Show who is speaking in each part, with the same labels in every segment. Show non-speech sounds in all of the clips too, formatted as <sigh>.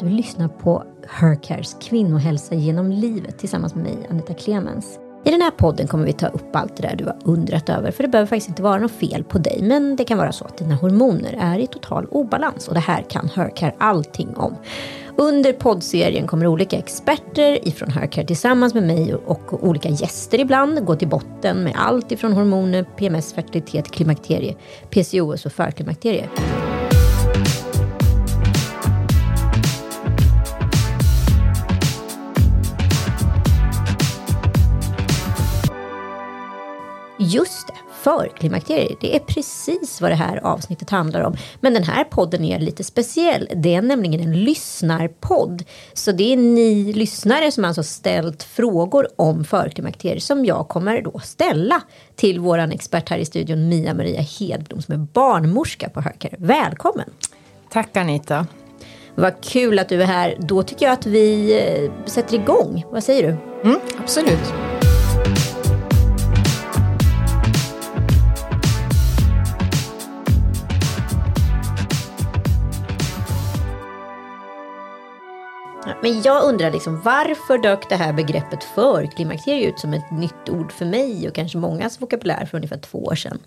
Speaker 1: Du lyssnar på Hercares kvinnohälsa genom livet tillsammans med mig, Anita Clemens. I den här podden kommer vi ta upp allt det där du har undrat över, för det behöver faktiskt inte vara något fel på dig, men det kan vara så att dina hormoner är i total obalans och det här kan Hercare allting om. Under poddserien kommer olika experter ifrån Hercare tillsammans med mig och olika gäster ibland gå till botten med allt ifrån hormoner, PMS, fertilitet, klimakterie, PCOS och förklimakterie. Just det, förklimakterier. Det är precis vad det här avsnittet handlar om. Men den här podden är lite speciell. Det är nämligen en lyssnarpodd. Så det är ni lyssnare som alltså ställt frågor om förklimakterier som jag kommer då ställa till våran expert här i studion Mia Maria Hedblom som är barnmorska på Hökare. Välkommen!
Speaker 2: Tack Anita!
Speaker 1: Vad kul att du är här. Då tycker jag att vi eh, sätter igång. Vad säger du?
Speaker 2: Mm, absolut.
Speaker 1: Men jag undrar liksom, varför dök det här begreppet förklimakterie ut som ett nytt ord för mig och kanske mångas vokabulär för ungefär två år sedan?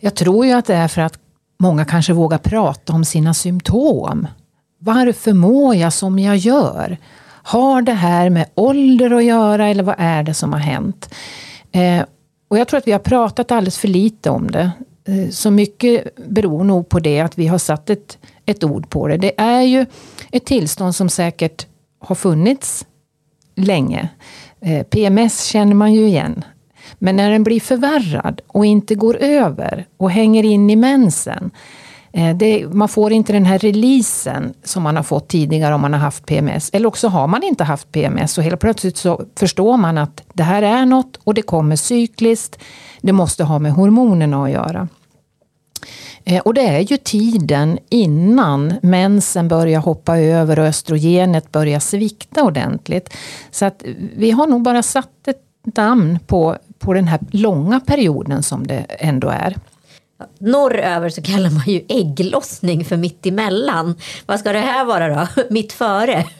Speaker 2: Jag tror ju att det är för att många kanske vågar prata om sina symptom. Varför mår jag som jag gör? Har det här med ålder att göra eller vad är det som har hänt? Eh, och jag tror att vi har pratat alldeles för lite om det. Eh, så mycket beror nog på det att vi har satt ett, ett ord på det. Det är ju ett tillstånd som säkert har funnits länge. Eh, PMS känner man ju igen. Men när den blir förvärrad och inte går över och hänger in i mensen. Eh, det, man får inte den här releasen som man har fått tidigare om man har haft PMS. Eller också har man inte haft PMS och helt plötsligt så förstår man att det här är något och det kommer cykliskt. Det måste ha med hormonerna att göra. Eh, och det är ju tiden innan mensen börjar hoppa över och östrogenet börjar svikta ordentligt. Så att vi har nog bara satt ett namn på, på den här långa perioden som det ändå är.
Speaker 1: Norröver så kallar man ju ägglossning för mitt emellan. Vad ska det här vara då? <laughs> Mitt före? <laughs>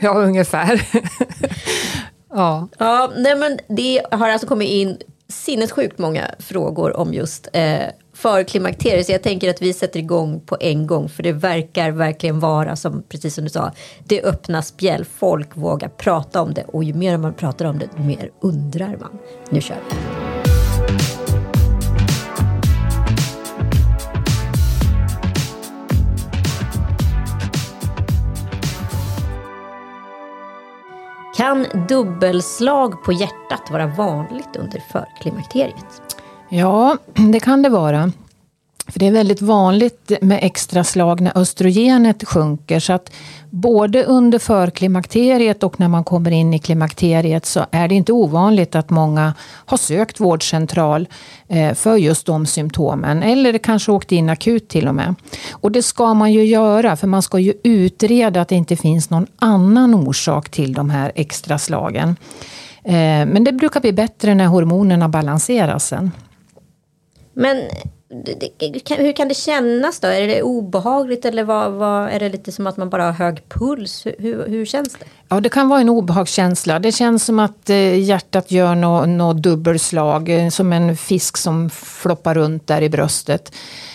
Speaker 2: Ja, ungefär. <laughs>
Speaker 1: ja. ja nej men det har alltså kommit in sinnessjukt många frågor om just eh, för klimakteriet. Så jag tänker att vi sätter igång på en gång. För det verkar verkligen vara som, precis som du sa, det öppna spjäll. Folk vågar prata om det. Och ju mer man pratar om det, ju mer undrar man. Nu kör vi. Kan dubbelslag på hjärtat vara vanligt under förklimakteriet?
Speaker 2: Ja, <clears throat> det kan det vara. För det är väldigt vanligt med extra slag när östrogenet sjunker. Så att både under förklimakteriet och när man kommer in i klimakteriet så är det inte ovanligt att många har sökt vårdcentral eh, för just de symptomen. Eller kanske åkt in akut till och med. Och det ska man ju göra för man ska ju utreda att det inte finns någon annan orsak till de här extra slagen. Eh, men det brukar bli bättre när hormonerna balanseras sen.
Speaker 1: Men hur kan det kännas då? Är det obehagligt eller vad, vad, är det lite som att man bara har hög puls? Hur, hur, känns det?
Speaker 2: Ja, det kan vara en obehagskänsla. Det känns som att eh, hjärtat gör något nå dubbelslag, eh, som en fisk som floppar runt där i bröstet.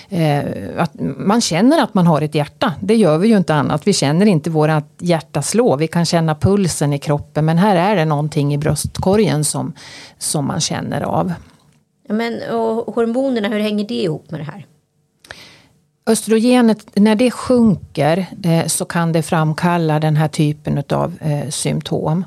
Speaker 2: Eh, att man känner att man har ett hjärta, det gör vi ju inte annat. Vi känner inte vårt hjärta slå, vi kan känna pulsen i kroppen men här är det någonting i bröstkorgen som, som man känner av.
Speaker 1: Men, och hormonerna, hur hänger det ihop med det här?
Speaker 2: Östrogenet, när det sjunker eh, så kan det framkalla den här typen av eh, symptom.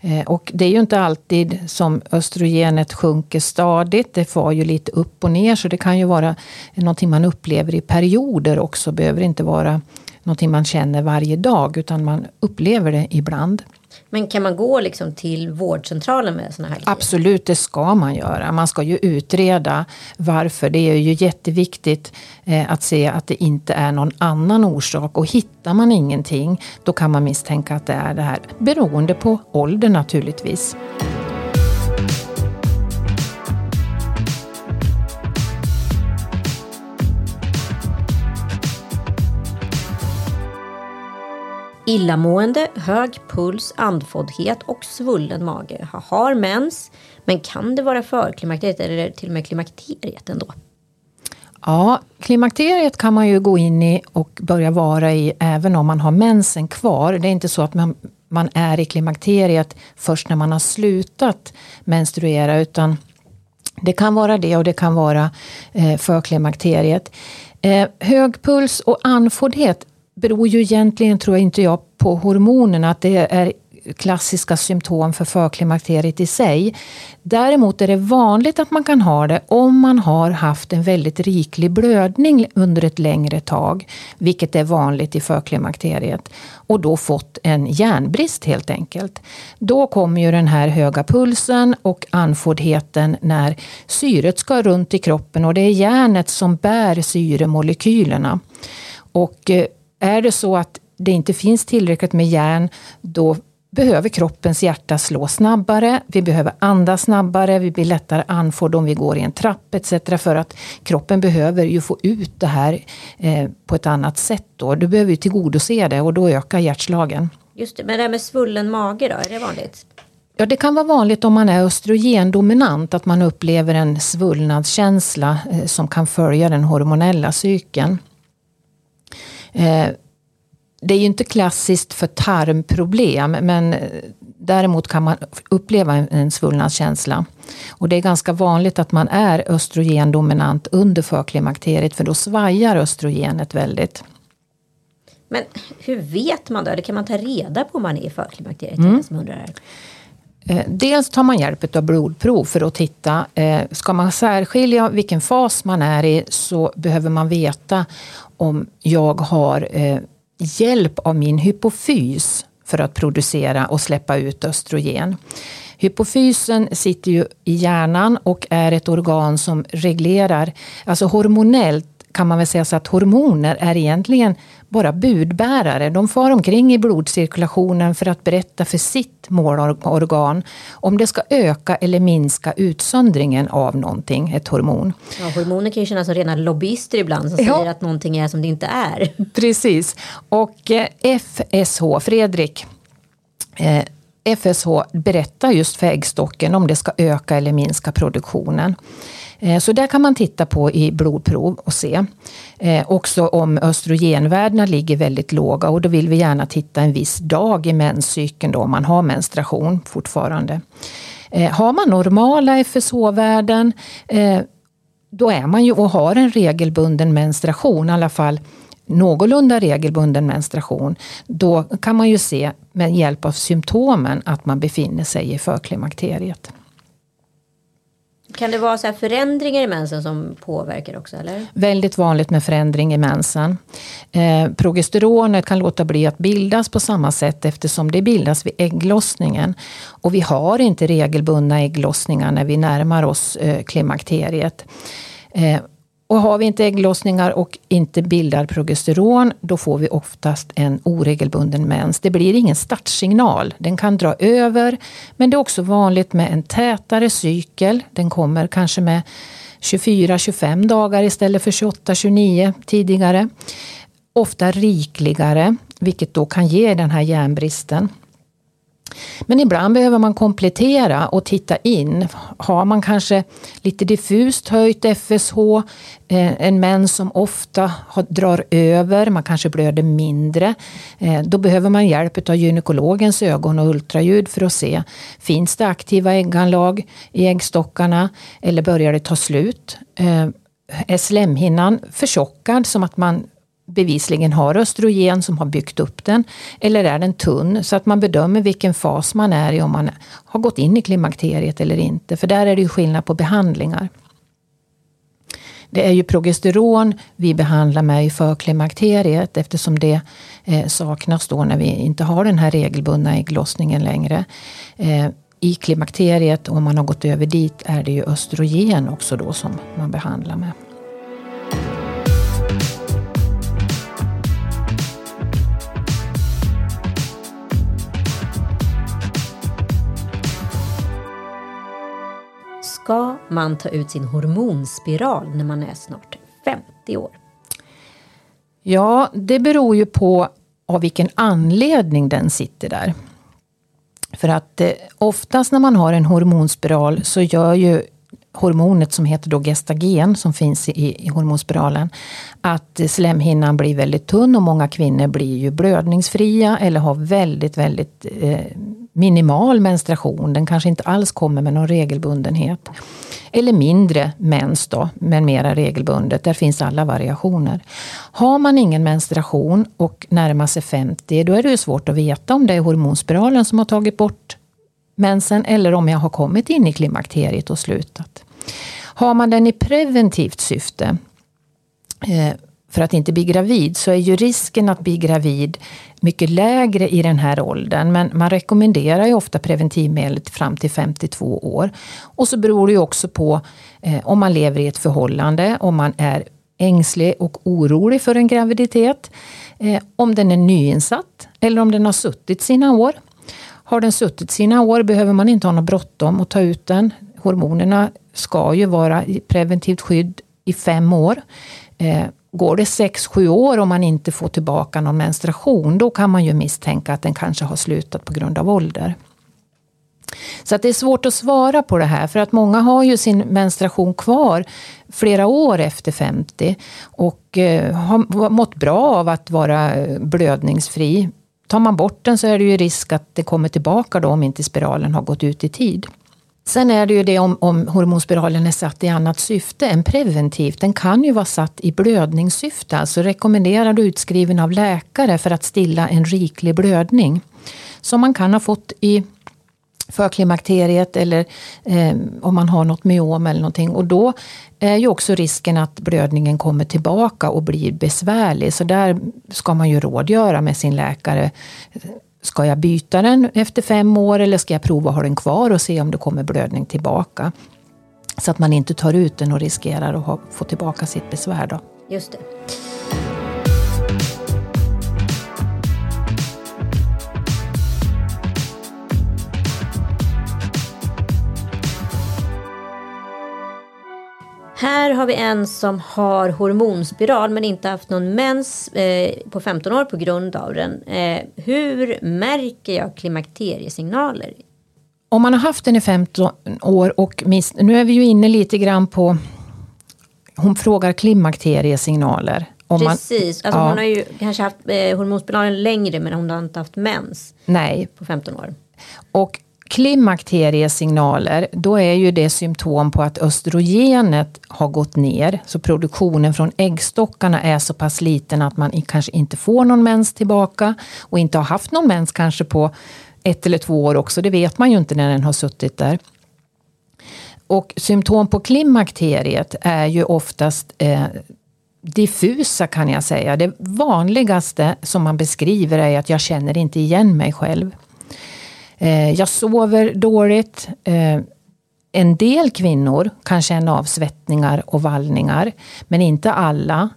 Speaker 2: Eh, och det är ju inte alltid som östrogenet sjunker stadigt. Det far ju lite upp och ner så det kan ju vara någonting man upplever i perioder också. Det behöver inte vara någonting man känner varje dag utan man upplever det ibland.
Speaker 1: Men kan man gå liksom till vårdcentralen med sådana här
Speaker 2: grejer? Absolut, det ska man göra. Man ska ju utreda varför. Det är ju jätteviktigt eh, att se att det inte är någon annan orsak. Och hittar man ingenting, då kan man misstänka att det är det här. Beroende på ålder naturligtvis.
Speaker 1: Illamående, hög puls, andfåddhet och svullen mage. Har mens, men kan det vara förklimakteriet eller till och med klimakteriet ändå?
Speaker 2: Ja, klimakteriet kan man ju gå in i och börja vara i även om man har mensen kvar. Det är inte så att man, man är i klimakteriet först när man har slutat menstruera utan det kan vara det och det kan vara eh, förklimakteriet. Eh, hög puls och andfåddhet beror ju egentligen, tror jag inte jag, på hormonerna. Att det är klassiska symptom för förklimakteriet i sig. Däremot är det vanligt att man kan ha det om man har haft en väldigt riklig blödning under ett längre tag, vilket är vanligt i förklimakteriet, och då fått en järnbrist helt enkelt. Då kommer ju den här höga pulsen och andfåddheten när syret ska runt i kroppen och det är järnet som bär syremolekylerna. Och eh, är det så att det inte finns tillräckligt med järn, då behöver kroppens hjärta slå snabbare, vi behöver andas snabbare, vi blir lättare andfådda om vi går i en trapp etc. För att kroppen behöver ju få ut det här eh, på ett annat sätt. Då. Du behöver ju tillgodose det och då ökar hjärtslagen.
Speaker 1: Just det, men det här med svullen mage då, är det vanligt?
Speaker 2: Ja, det kan vara vanligt om man är östrogendominant att man upplever en svullnadskänsla eh, som kan följa den hormonella cykeln. Eh, det är ju inte klassiskt för tarmproblem men eh, däremot kan man uppleva en svullnadskänsla. Och det är ganska vanligt att man är östrogendominant under förklimakteriet för då svajar östrogenet väldigt.
Speaker 1: Men hur vet man då? Eller kan man ta reda på om man är i förklimakteriet? Mm. Som undrar här.
Speaker 2: Eh, dels tar man hjälp av blodprov för att titta. Ska man särskilja vilken fas man är i så behöver man veta om jag har eh, hjälp av min hypofys för att producera och släppa ut östrogen. Hypofysen sitter ju i hjärnan och är ett organ som reglerar, alltså hormonellt kan man väl säga så att hormoner är egentligen bara budbärare. De far omkring i blodcirkulationen för att berätta för sitt målorgan om det ska öka eller minska utsöndringen av någonting, ett hormon.
Speaker 1: Ja, hormoner kan ju kännas som rena lobbyister ibland som ja. säger att någonting är som det inte är. <laughs>
Speaker 2: Precis. Och eh, FSH, Fredrik, eh, FSH berättar just för äggstocken om det ska öka eller minska produktionen. Eh, så där kan man titta på i blodprov och se. Eh, också om östrogenvärdena ligger väldigt låga och då vill vi gärna titta en viss dag i menscykeln då, om man har menstruation fortfarande. Eh, har man normala FSH-värden då är man ju och har en regelbunden menstruation, i alla fall någorlunda regelbunden menstruation, då kan man ju se med hjälp av symptomen att man befinner sig i förklimakteriet.
Speaker 1: Kan det vara så förändringar i mensen som påverkar också? Eller?
Speaker 2: Väldigt vanligt med förändring i mensen. Eh, progesteronet kan låta bli att bildas på samma sätt eftersom det bildas vid ägglossningen. Och vi har inte regelbundna ägglossningar när vi närmar oss eh, klimakteriet. Eh, och har vi inte ägglossningar och inte bildar progesteron, då får vi oftast en oregelbunden mens. Det blir ingen startsignal. Den kan dra över, men det är också vanligt med en tätare cykel. Den kommer kanske med 24-25 dagar istället för 28-29 tidigare. Ofta rikligare, vilket då kan ge den här järnbristen. Men ibland behöver man komplettera och titta in. Har man kanske lite diffust höjt FSH, eh, en mens som ofta drar över, man kanske blöder mindre. Eh, då behöver man hjälp av gynekologens ögon och ultraljud för att se. Finns det aktiva ägganlag i äggstockarna eller börjar det ta slut? Eh, Är slemhinnan förtjockad som att man bevisligen har östrogen som har byggt upp den eller är den tunn så att man bedömer vilken fas man är i om man har gått in i klimakteriet eller inte. För där är det ju skillnad på behandlingar. Det är ju progesteron vi behandlar med i förklimakteriet eftersom det eh, saknas då när vi inte har den här regelbundna ägglossningen längre. Eh, I klimakteriet, om man har gått över dit, är det ju östrogen också då som man behandlar med.
Speaker 1: Ska man ta ut sin hormonspiral när man är snart 50 år?
Speaker 2: Ja, det beror ju på av vilken anledning den sitter där. För att eh, oftast när man har en hormonspiral så gör ju hormonet som heter då gestagen som finns i, i hormonspiralen att slemhinnan blir väldigt tunn och många kvinnor blir ju blödningsfria eller har väldigt, väldigt eh, minimal menstruation. Den kanske inte alls kommer med någon regelbundenhet. Eller mindre mens då, men mera regelbundet. Där finns alla variationer. Har man ingen menstruation och närmar sig 50, då är det ju svårt att veta om det är hormonspiralen som har tagit bort mensen eller om jag har kommit in i klimakteriet och slutat. Har man den i preventivt syfte eh, för att inte bli gravid så är ju risken att bli gravid mycket lägre i den här åldern. Men man rekommenderar ju ofta preventivmedel fram till 52 år. Och så beror det ju också på eh, om man lever i ett förhållande, om man är ängslig och orolig för en graviditet. Eh, om den är nyinsatt eller om den har suttit sina år. Har den suttit sina år behöver man inte ha något bråttom att ta ut den. Hormonerna ska ju vara i preventivt skydd i fem år. Eh, går det sex sju år och man inte får tillbaka någon menstruation, då kan man ju misstänka att den kanske har slutat på grund av ålder. Så att det är svårt att svara på det här för att många har ju sin menstruation kvar flera år efter 50 och eh, har mått bra av att vara eh, blödningsfri Tar man bort den så är det ju risk att det kommer tillbaka då om inte spiralen har gått ut i tid. Sen är det ju det om, om hormonspiralen är satt i annat syfte än preventivt. Den kan ju vara satt i blödningssyfte, alltså rekommenderad och utskriven av läkare för att stilla en riklig blödning. Som man kan ha fått i förklimakteriet eller eh, om man har något myom eller någonting. Och då är ju också risken att blödningen kommer tillbaka och blir besvärlig. Så där ska man ju rådgöra med sin läkare. Ska jag byta den efter fem år eller ska jag prova att ha den kvar och se om det kommer blödning tillbaka? Så att man inte tar ut den och riskerar att ha, få tillbaka sitt besvär. Då.
Speaker 1: Just det. Här har vi en som har hormonspiral men inte haft någon mens eh, på 15 år på grund av den. Eh, hur märker jag klimakteriesignaler?
Speaker 2: Om man har haft den i 15 år och miss, nu är vi ju inne lite grann på hon frågar klimakteriesignaler.
Speaker 1: Om Precis, man, alltså ja. hon har ju kanske haft eh, hormonspiralen längre men hon har inte haft mens.
Speaker 2: Nej.
Speaker 1: På 15 år.
Speaker 2: Och klimakteriesignaler, då är ju det symptom på att östrogenet har gått ner. Så produktionen från äggstockarna är så pass liten att man kanske inte får någon mens tillbaka och inte har haft någon mens kanske på ett eller två år också. Det vet man ju inte när den har suttit där. Och symptom på klimakteriet är ju oftast eh, diffusa kan jag säga. Det vanligaste som man beskriver är att jag känner inte igen mig själv. Eh, jag sover dåligt. Eh, en del kvinnor kan känna av svettningar och vallningar, men inte alla.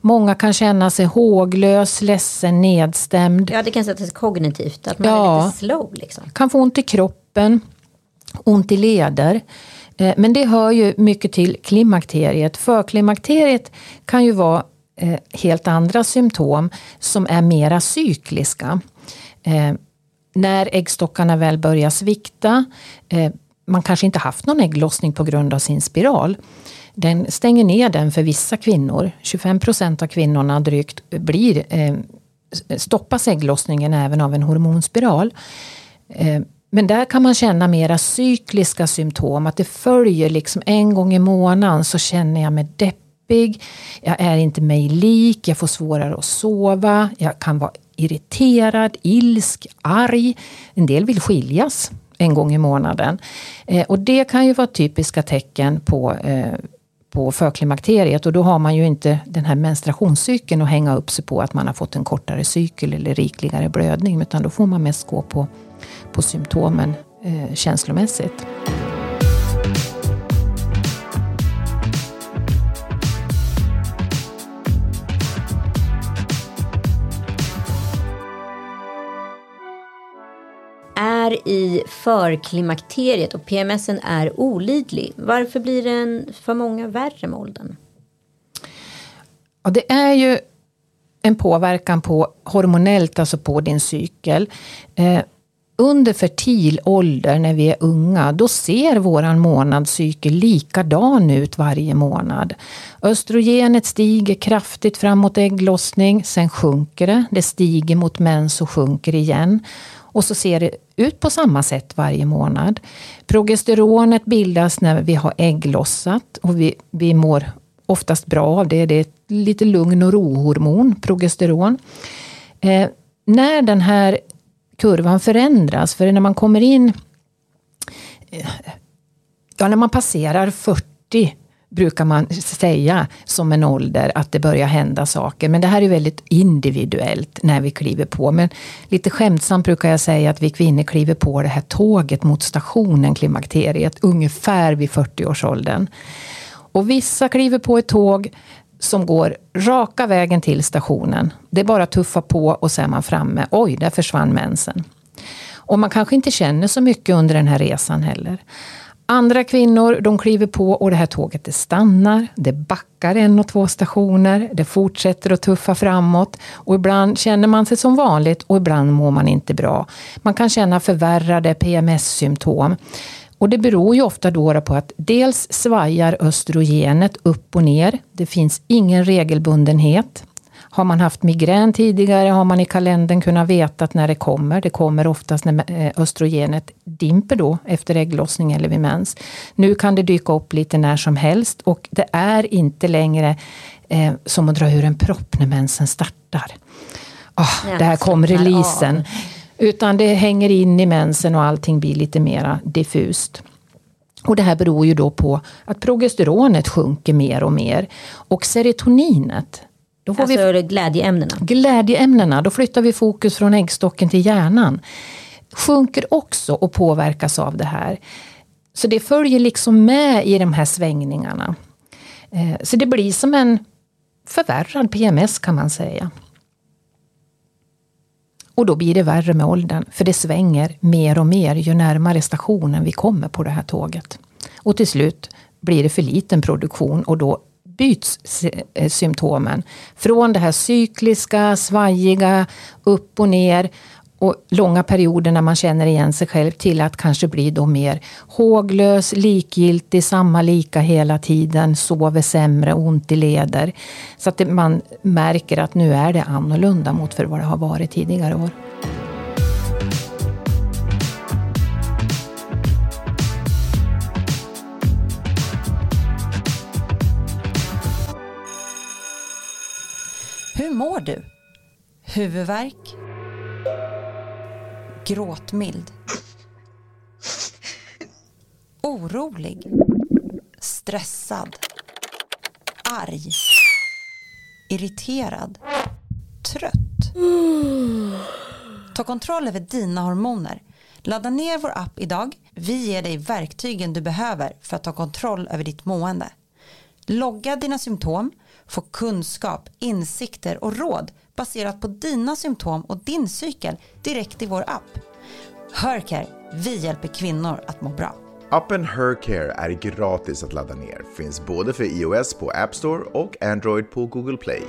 Speaker 2: Många kan känna sig håglös, ledsen, nedstämd.
Speaker 1: Ja, det kan sätta sig kognitivt, att man ja, är lite slow. Liksom.
Speaker 2: Kan få ont i kroppen, ont i leder. Eh, men det hör ju mycket till klimakteriet. Förklimakteriet kan ju vara helt andra symptom som är mera cykliska när äggstockarna väl börjar svikta, eh, man kanske inte haft någon ägglossning på grund av sin spiral. Den stänger ner den för vissa kvinnor. 25 procent av kvinnorna drygt blir, eh, stoppas ägglossningen även av en hormonspiral. Eh, men där kan man känna mera cykliska symptom, att det följer liksom en gång i månaden så känner jag mig deppig, jag är inte mig lik, jag får svårare att sova, jag kan vara irriterad, ilsk, arg. En del vill skiljas en gång i månaden. Eh, och det kan ju vara typiska tecken på eh, på förklimakteriet och då har man ju inte den här menstruationscykeln att hänga upp sig på att man har fått en kortare cykel eller rikligare blödning utan då får man mest gå på, på symptomen eh, känslomässigt.
Speaker 1: Är i förklimakteriet och PMSen är olidlig. Varför blir den för många värre med åldern?
Speaker 2: Ja, det är ju en påverkan på hormonellt, alltså på din cykel. Eh, under fertil ålder när vi är unga, då ser våran månadscykel likadan ut varje månad. Östrogenet stiger kraftigt framåt ägglossning, sen sjunker det. Det stiger mot mens och sjunker igen. Och så ser det ut på samma sätt varje månad. Progesteronet bildas när vi har ägglossat och vi, vi mår oftast bra av det. Det är ett lite lugn och rohormon, progesteron. Eh, när den här kurvan förändras, för när man kommer in eh, Ja, när man passerar 40 brukar man säga som en ålder att det börjar hända saker. Men det här är väldigt individuellt när vi kliver på. Men lite skämtsamt brukar jag säga att vi kvinnor kliver på det här tåget mot stationen, klimakteriet, ungefär vid 40-årsåldern. Och vissa kliver på ett tåg som går raka vägen till stationen. Det är bara att tuffa på och så är man framme. Oj, där försvann mensen. Och man kanske inte känner så mycket under den här resan heller. Andra kvinnor de kliver på och det här tåget det stannar, det backar en och två stationer, det fortsätter att tuffa framåt och ibland känner man sig som vanligt och ibland mår man inte bra. Man kan känna förvärrade PMS-symptom. Och det beror ju ofta då på att dels svajar östrogenet upp och ner. Det finns ingen regelbundenhet. Har man haft migrän tidigare har man i kalendern kunnat veta när det kommer. Det kommer oftast när eh, östrogenet dimper då efter ägglossning eller vid mens. Nu kan det dyka upp lite när som helst och det är inte längre eh, som att dra ur en propp när mensen startar. Oh, där kom releasen. Utan det hänger in i mensen och allting blir lite mera diffust. Och det här beror ju då på att progesteronet sjunker mer och mer. Och serotoninet,
Speaker 1: då får alltså vi, glädjeämnena?
Speaker 2: Glädjeämnena, då flyttar vi fokus från äggstocken till hjärnan. Sjunker också och påverkas av det här. Så det följer liksom med i de här svängningarna. Eh, så det blir som en förvärrad PMS kan man säga. Och då blir det värre med åldern, för det svänger mer och mer ju närmare stationen vi kommer på det här tåget. Och till slut blir det för liten produktion och då byts symptomen. Från det här cykliska, svajiga, upp och ner och långa perioder när man känner igen sig själv till att kanske bli då mer håglös, likgiltig, samma lika hela tiden, sover sämre, ont i leder. Så att man märker att nu är det annorlunda mot för vad det har varit tidigare år.
Speaker 3: Mår du? Huvudvärk? Gråtmild? Orolig? Stressad? Arg? Irriterad? Trött? Ta kontroll över dina hormoner. Ladda ner vår app idag. Vi ger dig verktygen du behöver för att ta kontroll över ditt mående. Logga dina symptom få kunskap, insikter och råd baserat på dina symptom och din cykel direkt i vår app. Hercare, vi hjälper kvinnor att må bra.
Speaker 4: Appen Hercare är gratis att ladda ner. Finns både för iOS på App Store och Android på Google Play.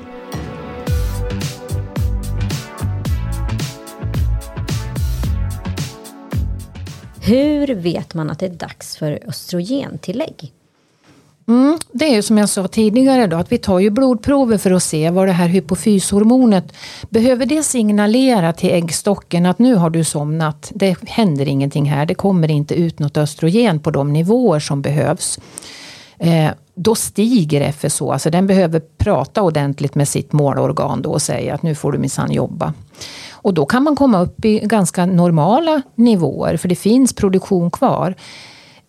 Speaker 1: Hur vet man att det är dags för östrogentillägg?
Speaker 2: Mm, det är ju som jag sa tidigare då, att vi tar ju blodprover för att se vad det här hypofyshormonet, behöver det signalera till äggstocken att nu har du somnat, det händer ingenting här, det kommer inte ut något östrogen på de nivåer som behövs. Eh, då stiger FSH, alltså den behöver prata ordentligt med sitt målorgan då och säga att nu får du minsann jobba. Och då kan man komma upp i ganska normala nivåer, för det finns produktion kvar.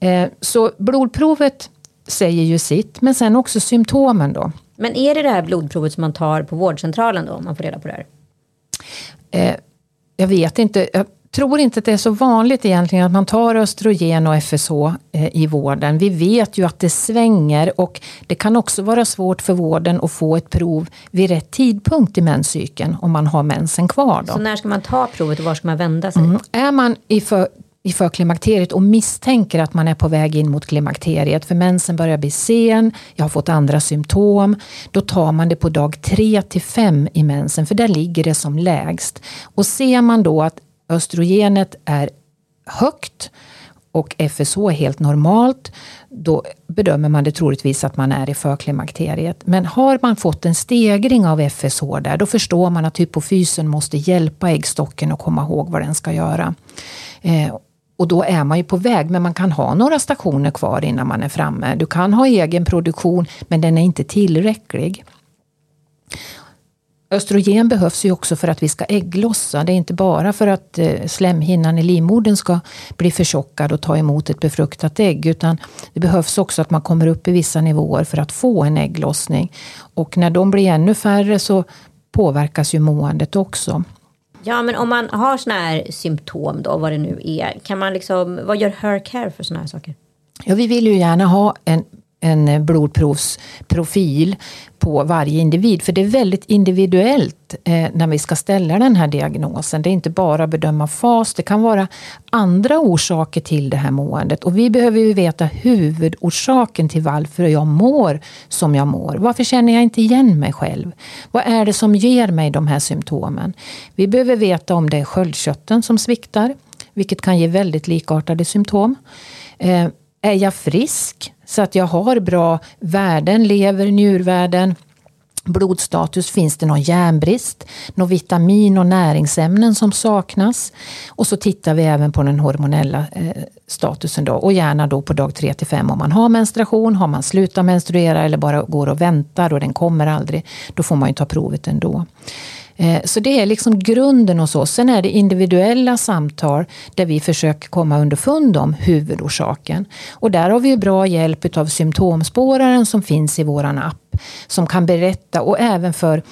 Speaker 2: Eh, så blodprovet säger ju sitt, men sen också symptomen då.
Speaker 1: Men är det det här blodprovet som man tar på vårdcentralen då, om man får reda på det här?
Speaker 2: Eh, jag vet inte. Jag tror inte att det är så vanligt egentligen att man tar östrogen och FSH eh, i vården. Vi vet ju att det svänger och det kan också vara svårt för vården att få ett prov vid rätt tidpunkt i menscykeln om man har mensen kvar. Då.
Speaker 1: Så när ska man ta provet och var ska man vända sig? Mm.
Speaker 2: Är man i för i förklimakteriet och misstänker att man är på väg in mot klimakteriet för mensen börjar bli sen, jag har fått andra symptom. Då tar man det på dag 3 till 5 i mensen för där ligger det som lägst. Och ser man då att östrogenet är högt och FSH är helt normalt, då bedömer man det troligtvis att man är i förklimakteriet. Men har man fått en stegring av FSH där, då förstår man att hypofysen måste hjälpa äggstocken att komma ihåg vad den ska göra. Eh, och då är man ju på väg, men man kan ha några stationer kvar innan man är framme. Du kan ha egen produktion, men den är inte tillräcklig. Östrogen behövs ju också för att vi ska ägglossa. Det är inte bara för att eh, slemhinnan i livmodern ska bli förtjockad och ta emot ett befruktat ägg. Utan det behövs också att man kommer upp i vissa nivåer för att få en ägglossning. Och när de blir ännu färre så påverkas ju måendet också.
Speaker 1: Ja, men om man har såna här symptom då, vad det nu är, kan man liksom, vad gör Her Care för såna här saker?
Speaker 2: Ja, vi vill ju gärna ha en en eh, blodprovsprofil på varje individ. För det är väldigt individuellt eh, när vi ska ställa den här diagnosen. Det är inte bara bedöma fas, det kan vara andra orsaker till det här måendet. Och vi behöver ju veta huvudorsaken till varför jag mår som jag mår. Varför känner jag inte igen mig själv? Vad är det som ger mig de här symptomen? Vi behöver veta om det är sköldkörteln som sviktar, vilket kan ge väldigt likartade symptom. Eh, är jag frisk? Så att jag har bra värden, lever, njurvärden, blodstatus, finns det någon järnbrist, någon vitamin och näringsämnen som saknas. Och så tittar vi även på den hormonella eh, statusen då och gärna då på dag 3 till 5 om man har menstruation, har man slutat menstruera eller bara går och väntar och den kommer aldrig, då får man ju ta provet ändå. Eh, så det är liksom grunden hos oss. Sen är det individuella samtal där vi försöker komma underfund om huvudorsaken. Och där har vi bra hjälp av symptomspåraren som finns i våran app. Som kan berätta och även för,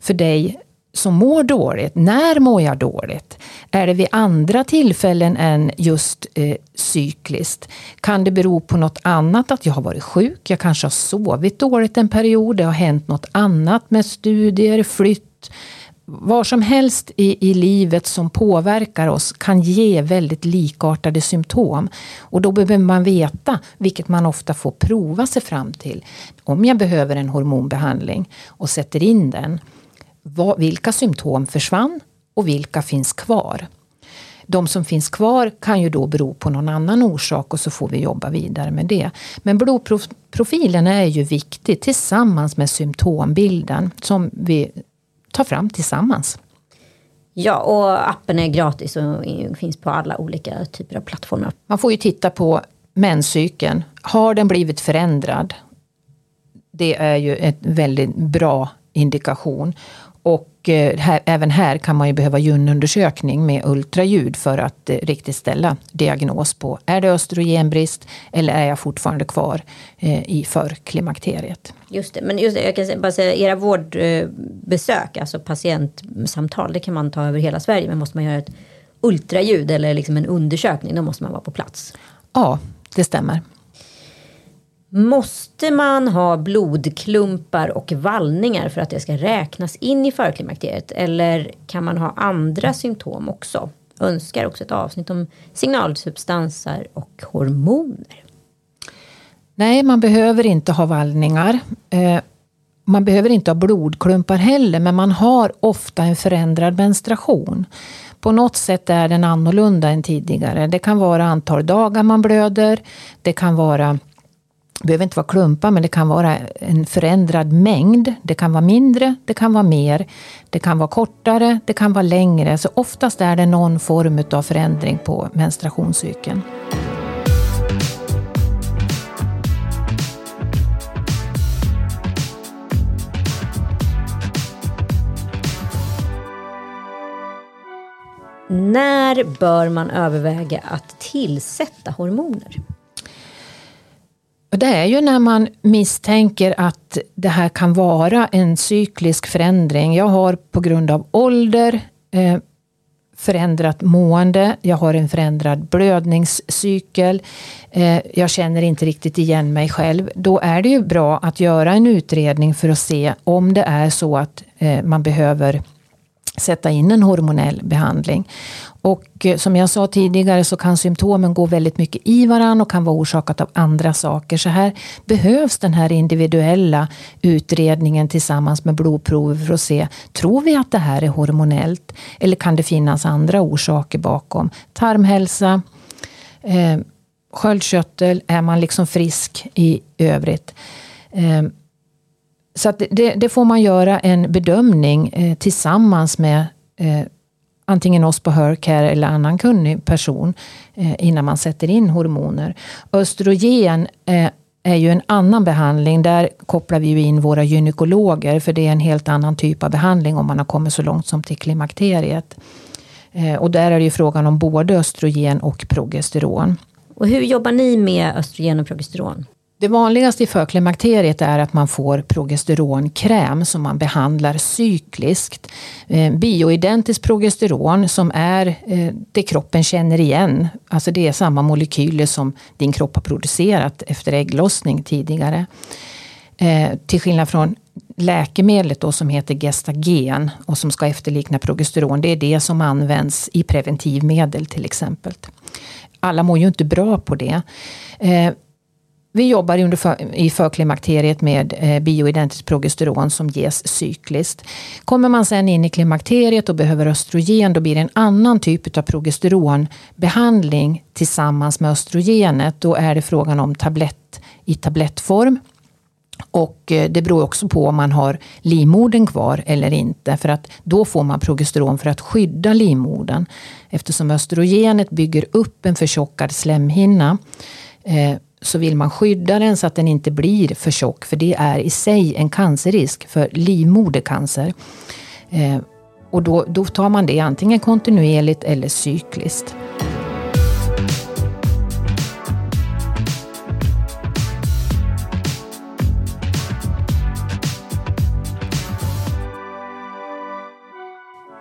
Speaker 2: för dig som mår dåligt. När mår jag dåligt? Är det vid andra tillfällen än just eh, cykliskt? Kan det bero på något annat? Att jag har varit sjuk? Jag kanske har sovit dåligt en period? Det har hänt något annat med studier, flytt, vad som helst i, i livet som påverkar oss kan ge väldigt likartade symptom. Och då behöver man veta, vilket man ofta får prova sig fram till, om jag behöver en hormonbehandling och sätter in den. Vad, vilka symptom försvann och vilka finns kvar? De som finns kvar kan ju då bero på någon annan orsak och så får vi jobba vidare med det. Men blodprofilen är ju viktig tillsammans med symptombilden som vi ta fram tillsammans.
Speaker 1: Ja, och appen är gratis och finns på alla olika typer av plattformar.
Speaker 2: Man får ju titta på menscykeln. Har den blivit förändrad? Det är ju en väldigt bra indikation. Och eh, här, även här kan man ju behöva gynundersökning med ultraljud för att eh, riktigt ställa diagnos på är det östrogenbrist eller är jag fortfarande kvar eh, i förklimakteriet.
Speaker 1: Just det, men just det, jag kan bara säga era vårdbesök, alltså patientsamtal, det kan man ta över hela Sverige, men måste man göra ett ultraljud eller liksom en undersökning, då måste man vara på plats.
Speaker 2: Ja, det stämmer.
Speaker 1: Måste man ha blodklumpar och vallningar för att det ska räknas in i förklimakteriet? Eller kan man ha andra symptom också? Önskar också ett avsnitt om signalsubstanser och hormoner.
Speaker 2: Nej, man behöver inte ha vallningar. Eh, man behöver inte ha blodklumpar heller, men man har ofta en förändrad menstruation. På något sätt är den annorlunda än tidigare. Det kan vara antal dagar man blöder. Det kan vara behöver inte vara klumpar, men det kan vara en förändrad mängd. Det kan vara mindre, det kan vara mer. Det kan vara kortare, det kan vara längre. Så oftast är det någon form av förändring på menstruationscykeln.
Speaker 1: När bör man överväga att tillsätta hormoner?
Speaker 2: Det är ju när man misstänker att det här kan vara en cyklisk förändring. Jag har på grund av ålder eh, förändrat mående, jag har en förändrad blödningscykel, eh, jag känner inte riktigt igen mig själv. Då är det ju bra att göra en utredning för att se om det är så att eh, man behöver sätta in en hormonell behandling. Och eh, som jag sa tidigare så kan symptomen gå väldigt mycket i varandra och kan vara orsakat av andra saker. Så här behövs den här individuella utredningen tillsammans med blodprover för att se, tror vi att det här är hormonellt? Eller kan det finnas andra orsaker bakom? Tarmhälsa, eh, sköldkörtel, är man liksom frisk i övrigt? Eh, så det, det, får man göra en bedömning eh, tillsammans med eh, antingen oss på Hercare eller annan kunnig person eh, innan man sätter in hormoner. Östrogen eh, är ju en annan behandling. Där kopplar vi in våra gynekologer för det är en helt annan typ av behandling om man har kommit så långt som till klimakteriet. Eh, och där är det ju frågan om både östrogen och progesteron.
Speaker 1: Och hur jobbar ni med östrogen och progesteron?
Speaker 2: Det vanligaste i förklimakteriet är att man får progesteronkräm som man behandlar cykliskt. Eh, bioidentiskt progesteron som är eh, det kroppen känner igen. Alltså det är samma molekyler som din kropp har producerat efter ägglossning tidigare. Eh, till skillnad från läkemedlet då som heter Gestagen och som ska efterlikna progesteron. Det är det som används i preventivmedel till exempel. Alla mår ju inte bra på det. Vi jobbar under för, i förklimakteriet med eh, bioidentiskt progesteron som ges cykliskt. Kommer man sen in i klimakteriet och behöver östrogen då blir det en annan typ av progesteronbehandling tillsammans med östrogenet. Då är det frågan om tablett i tablettform. Och eh, det beror också på om man har livmodern kvar eller inte. För att då får man progesteron för att skydda livmodern. Eftersom östrogenet bygger upp en förtjockad slemhinna eh, så vill man skydda den så att den inte blir för tjock. För det är i sig en cancerrisk för livmodercancer. Eh, och då, då tar man det antingen kontinuerligt eller cykliskt.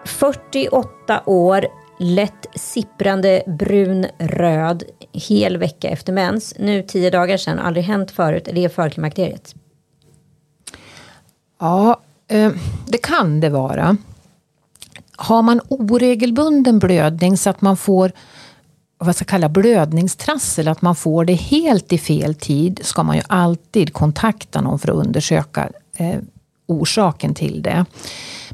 Speaker 1: Fyrtioåtta år lätt sipprande brun röd hel vecka efter mens. Nu tio dagar sedan, aldrig hänt förut. Är det förklimakteriet?
Speaker 2: Ja, eh, det kan det vara. Har man oregelbunden blödning så att man får vad ska kalla blödningstrassel, att man får det helt i fel tid, ska man ju alltid kontakta någon för att undersöka eh, orsaken till det.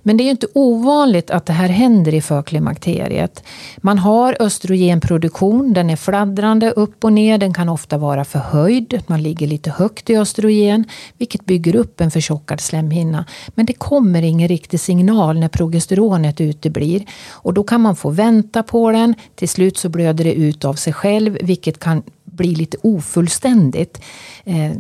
Speaker 2: Men det är inte ovanligt att det här händer i förklimakteriet. Man har östrogenproduktion, den är fladdrande upp och ner, den kan ofta vara förhöjd, man ligger lite högt i östrogen, vilket bygger upp en förtjockad slemhinna. Men det kommer ingen riktig signal när progesteronet uteblir och då kan man få vänta på den, till slut så blöder det ut av sig själv, vilket kan bli lite ofullständigt. Eh,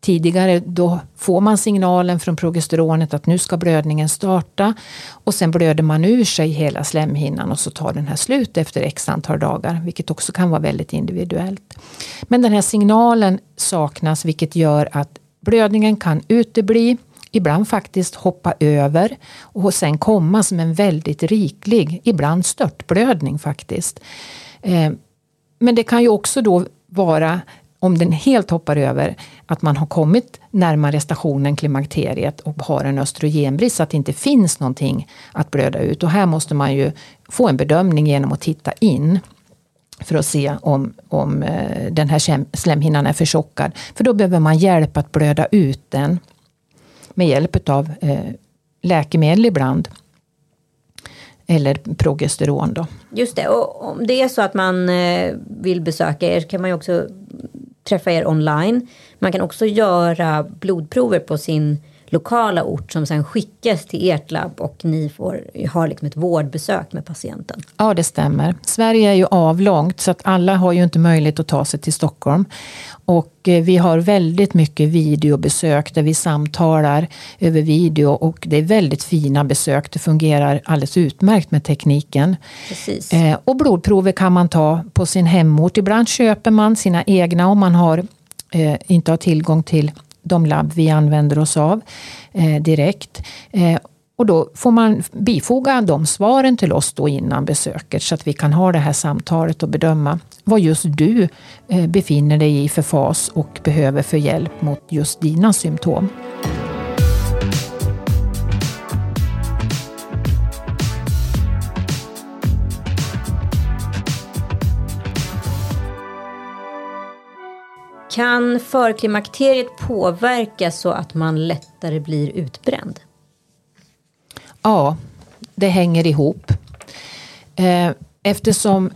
Speaker 2: Tidigare då får man signalen från progesteronet att nu ska blödningen starta och sen blöder man ur sig hela slemhinnan och så tar den här slut efter x antal dagar, vilket också kan vara väldigt individuellt. Men den här signalen saknas vilket gör att blödningen kan utebli, ibland faktiskt hoppa över och sen komma som en väldigt riklig, ibland störtblödning faktiskt. Eh, men det kan ju också då vara om den helt hoppar över att man har kommit närmare stationen klimakteriet och har en östrogenbrist så att det inte finns någonting att blöda ut. Och här måste man ju få en bedömning genom att titta in för att se om, om eh, den här slemhinnan är förtjockad. För då behöver man hjälp att blöda ut den med hjälp av eh, läkemedel ibland eller progesteron. Då.
Speaker 1: Just det, och om det är så att man eh, vill besöka er kan man ju också träffa er online. Man kan också göra blodprover på sin lokala ort som sen skickas till ert labb och ni får ha liksom ett vårdbesök med patienten.
Speaker 2: Ja, det stämmer. Sverige är ju avlångt så att alla har ju inte möjlighet att ta sig till Stockholm. Och eh, vi har väldigt mycket videobesök där vi samtalar över video och det är väldigt fina besök. Det fungerar alldeles utmärkt med tekniken.
Speaker 1: Precis.
Speaker 2: Eh, och blodprover kan man ta på sin hemort. Ibland köper man sina egna om man har, eh, inte har tillgång till de labb vi använder oss av eh, direkt. Eh, och då får man bifoga de svaren till oss då innan besöket så att vi kan ha det här samtalet och bedöma vad just du eh, befinner dig i för fas och behöver för hjälp mot just dina symptom.
Speaker 1: Kan förklimakteriet påverka så att man lättare blir utbränd?
Speaker 2: Ja, det hänger ihop. Eh, eftersom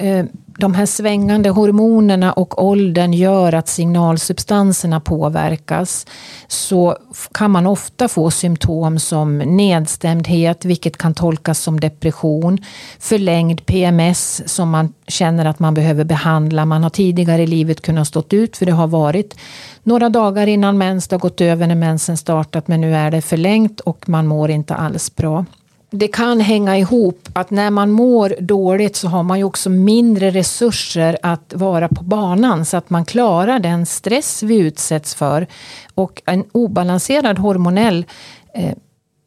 Speaker 2: Eh, de här svängande hormonerna och åldern gör att signalsubstanserna påverkas så kan man ofta få symptom som nedstämdhet, vilket kan tolkas som depression, förlängd PMS som man känner att man behöver behandla. Man har tidigare i livet kunnat stå ut för det har varit några dagar innan mens, det har gått över när mensen startat men nu är det förlängt och man mår inte alls bra det kan hänga ihop att när man mår dåligt så har man ju också mindre resurser att vara på banan så att man klarar den stress vi utsätts för. Och en obalanserad hormonell eh,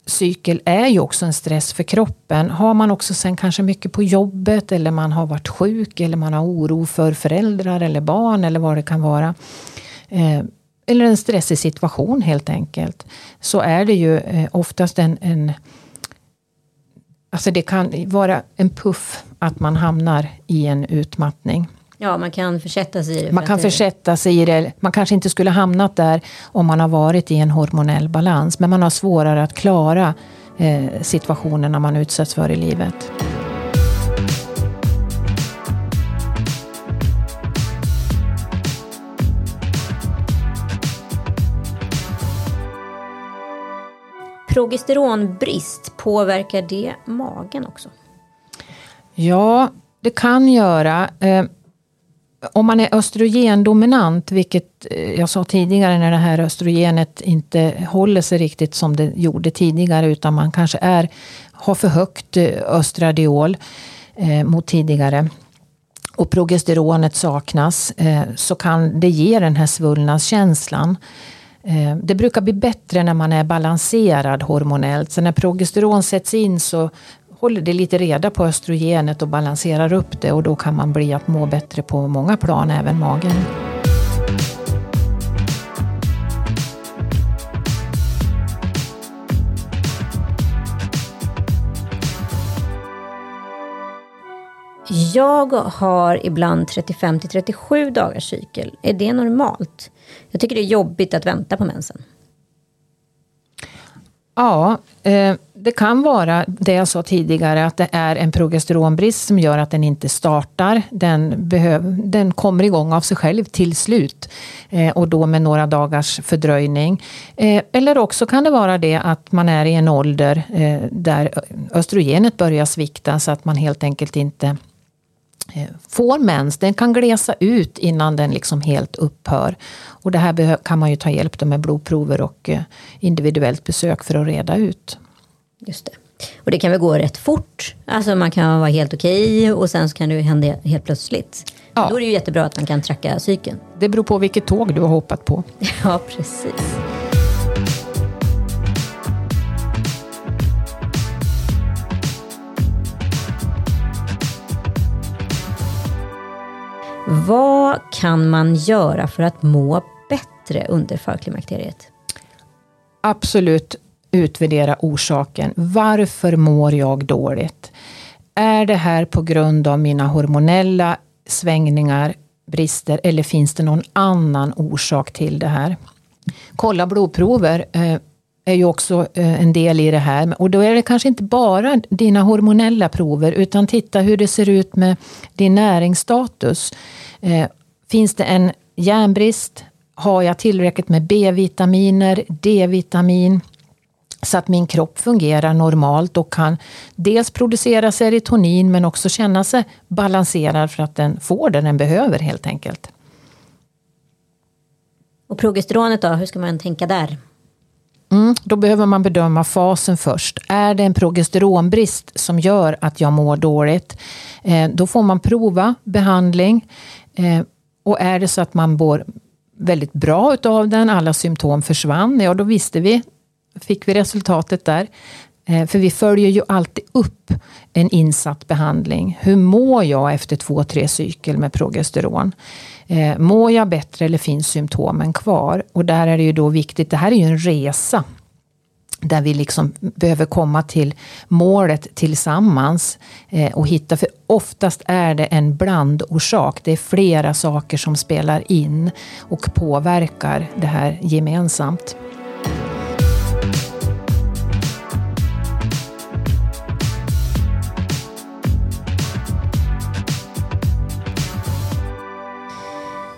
Speaker 2: cykel är ju också en stress för kroppen. Har man också sen kanske mycket på jobbet eller man har varit sjuk eller man har oro för föräldrar eller barn eller vad det kan vara. Eh, eller en stressig situation helt enkelt. Så är det ju eh, oftast en, en Alltså det kan vara en puff att man hamnar i en utmattning.
Speaker 1: Ja, man kan försätta sig i det.
Speaker 2: Man kan försätta sig i det. Man kanske inte skulle hamnat där om man har varit i en hormonell balans. Men man har svårare att klara eh, situationerna man utsätts för i livet.
Speaker 1: Progesteronbrist, påverkar det magen också?
Speaker 2: Ja, det kan göra. Eh, om man är östrogendominant, vilket eh, jag sa tidigare när det här östrogenet inte håller sig riktigt som det gjorde tidigare utan man kanske är, har för högt eh, östradiol eh, mot tidigare och progesteronet saknas så kan det ge den här svullnadskänslan. Eh, det brukar bli bättre när man är balanserad hormonellt. Så när progesteron sätts in så håller det lite reda på östrogenet och balanserar upp det och då kan man bli att må bättre på många plan, även magen.
Speaker 1: Jag har ibland 35 till 37 dagars cykel. Är det normalt? Jag tycker det är jobbigt att vänta på mensen.
Speaker 2: Ja, eh, det kan vara det jag sa tidigare att det är en progesteronbrist som gör att den inte startar. Den, behöv, den kommer igång av sig själv till slut eh, och då med några dagars fördröjning. Eh, eller också kan det vara det att man är i en ålder där östrogenet börjar svikta så att man helt enkelt inte får mens, den kan glesa ut innan den liksom helt upphör. Och det här kan man ju ta hjälp med blodprover och eh, individuellt besök för att reda ut.
Speaker 1: Just det. Och det kan väl gå rätt fort. Alltså man kan vara helt okej och sen så kan det hända helt plötsligt. Ja. Då är det ju jättebra att man kan tracka cykeln.
Speaker 2: Det beror på vilket tåg du har hoppat på. <laughs>
Speaker 1: Ja, precis. Vad kan man göra för att må bättre under förklimakteriet?
Speaker 2: Absolut utvärdera orsaken. Varför mår jag dåligt? Är det här på grund av mina hormonella svängningar, brister eller finns det någon annan orsak till det här? Kolla blodprover eh, är ju också eh, en del i det här. Och då är det kanske inte bara dina hormonella prover utan titta hur det ser ut med din näringsstatus. Eh, finns det en järnbrist? Har jag tillräckligt med B-vitaminer, D-vitamin? Så att min kropp fungerar normalt och kan dels producera serotonin men också känna sig balanserad för att den får det den behöver helt enkelt.
Speaker 1: Och progesteronet då, hur ska man tänka där?
Speaker 2: Mm, då behöver man bedöma fasen först. Är det en progesteronbrist som gör att jag mår dåligt? Eh, då får man prova behandling. Eh, och är det så att man mår väldigt bra utav den, alla symptom försvann, ja då visste vi, fick vi resultatet där. Eh, för vi följer ju alltid upp en insatt behandling. Hur mår jag efter två, tre cykel med progesteron? Eh, mår jag bättre eller finns symptomen kvar? Och där är det ju då viktigt, det här är ju en resa där vi liksom behöver komma till målet tillsammans eh, och hitta, för oftast är det en blandorsak. Det är flera saker som spelar in och påverkar det här gemensamt.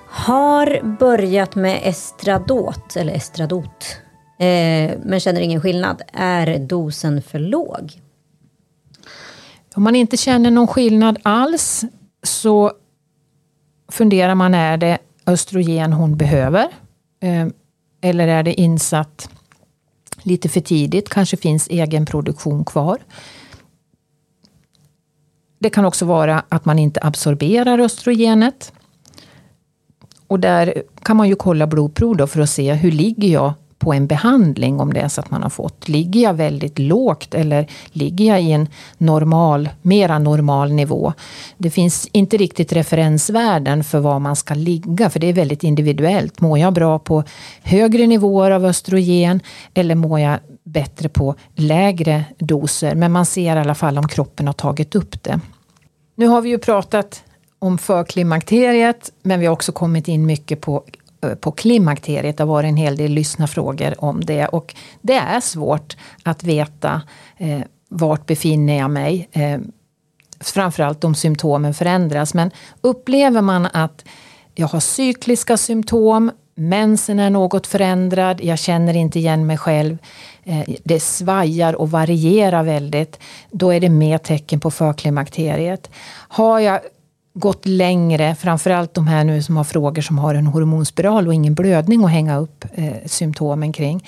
Speaker 1: Har börjat med estradot, eller estradot, eh, men känner ingen skillnad. Är dosen för låg?
Speaker 2: Om man inte känner någon skillnad alls så funderar man, är det östrogen hon behöver? Eh, eller är det insatt lite för tidigt? Kanske finns egen produktion kvar. Det kan också vara att man inte absorberar östrogenet. Och där kan man ju kolla blodprov då för att se hur ligger jag på en behandling om det är så att man har fått. Ligger jag väldigt lågt eller ligger jag i en normal, mera normal nivå? Det finns inte riktigt referensvärden för var man ska ligga för det är väldigt individuellt. Mår jag bra på högre nivåer av östrogen eller mår jag bättre på lägre doser? Men man ser i alla fall om kroppen har tagit upp det. Nu har vi ju pratat om förklimakteriet, men vi har också kommit in mycket på, Eh, på klimakteriet. Det har varit en hel del lyssnarfrågor om det och det är svårt att veta eh, vart befinner jag mig. Eh, framförallt om symptomen förändras. Men upplever man att jag har cykliska symptom, mensen är något förändrad, jag känner inte igen mig själv, eh, det svajar och varierar väldigt, då är det mer tecken på förklimakteriet. Har jag gått längre, framförallt de här nu som har frågor som har en hormonspiral och ingen blödning att hänga upp eh, symptomen kring.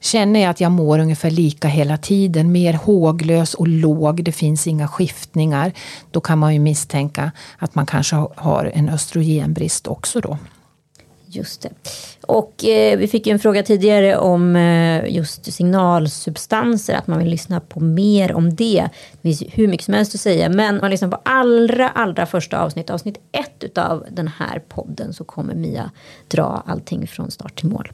Speaker 2: Känner jag att jag mår ungefär lika hela tiden, mer håglös och låg, det finns inga skiftningar, då kan man ju misstänka att man kanske har en östrogenbrist också då.
Speaker 1: Just det. Och eh, vi fick ju en fråga tidigare om eh, just signalsubstanser, att man vill lyssna på mer om det. Det finns hur mycket som helst att säga, men om man lyssnar på allra, allra första avsnitt, avsnitt ett utav den här podden, så kommer Mia dra allting från start till mål.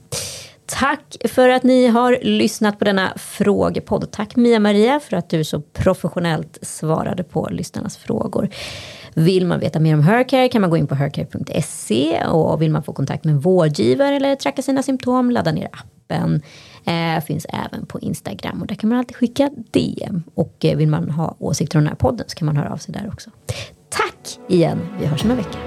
Speaker 1: Tack för att ni har lyssnat på denna frågepodd. Tack Mia-Maria för att du så professionellt svarade på lyssnarnas frågor. Vill man veta mer om Hercare kan man gå in på hercare.se och vill man få kontakt med en vårdgivare eller tracka sina symptom, ladda ner appen. Eh, finns även på Instagram och där kan man alltid skicka DM. Och eh, vill man ha åsikter om den här podden så kan man höra av sig där också. Tack igen, vi hörs om en vecka.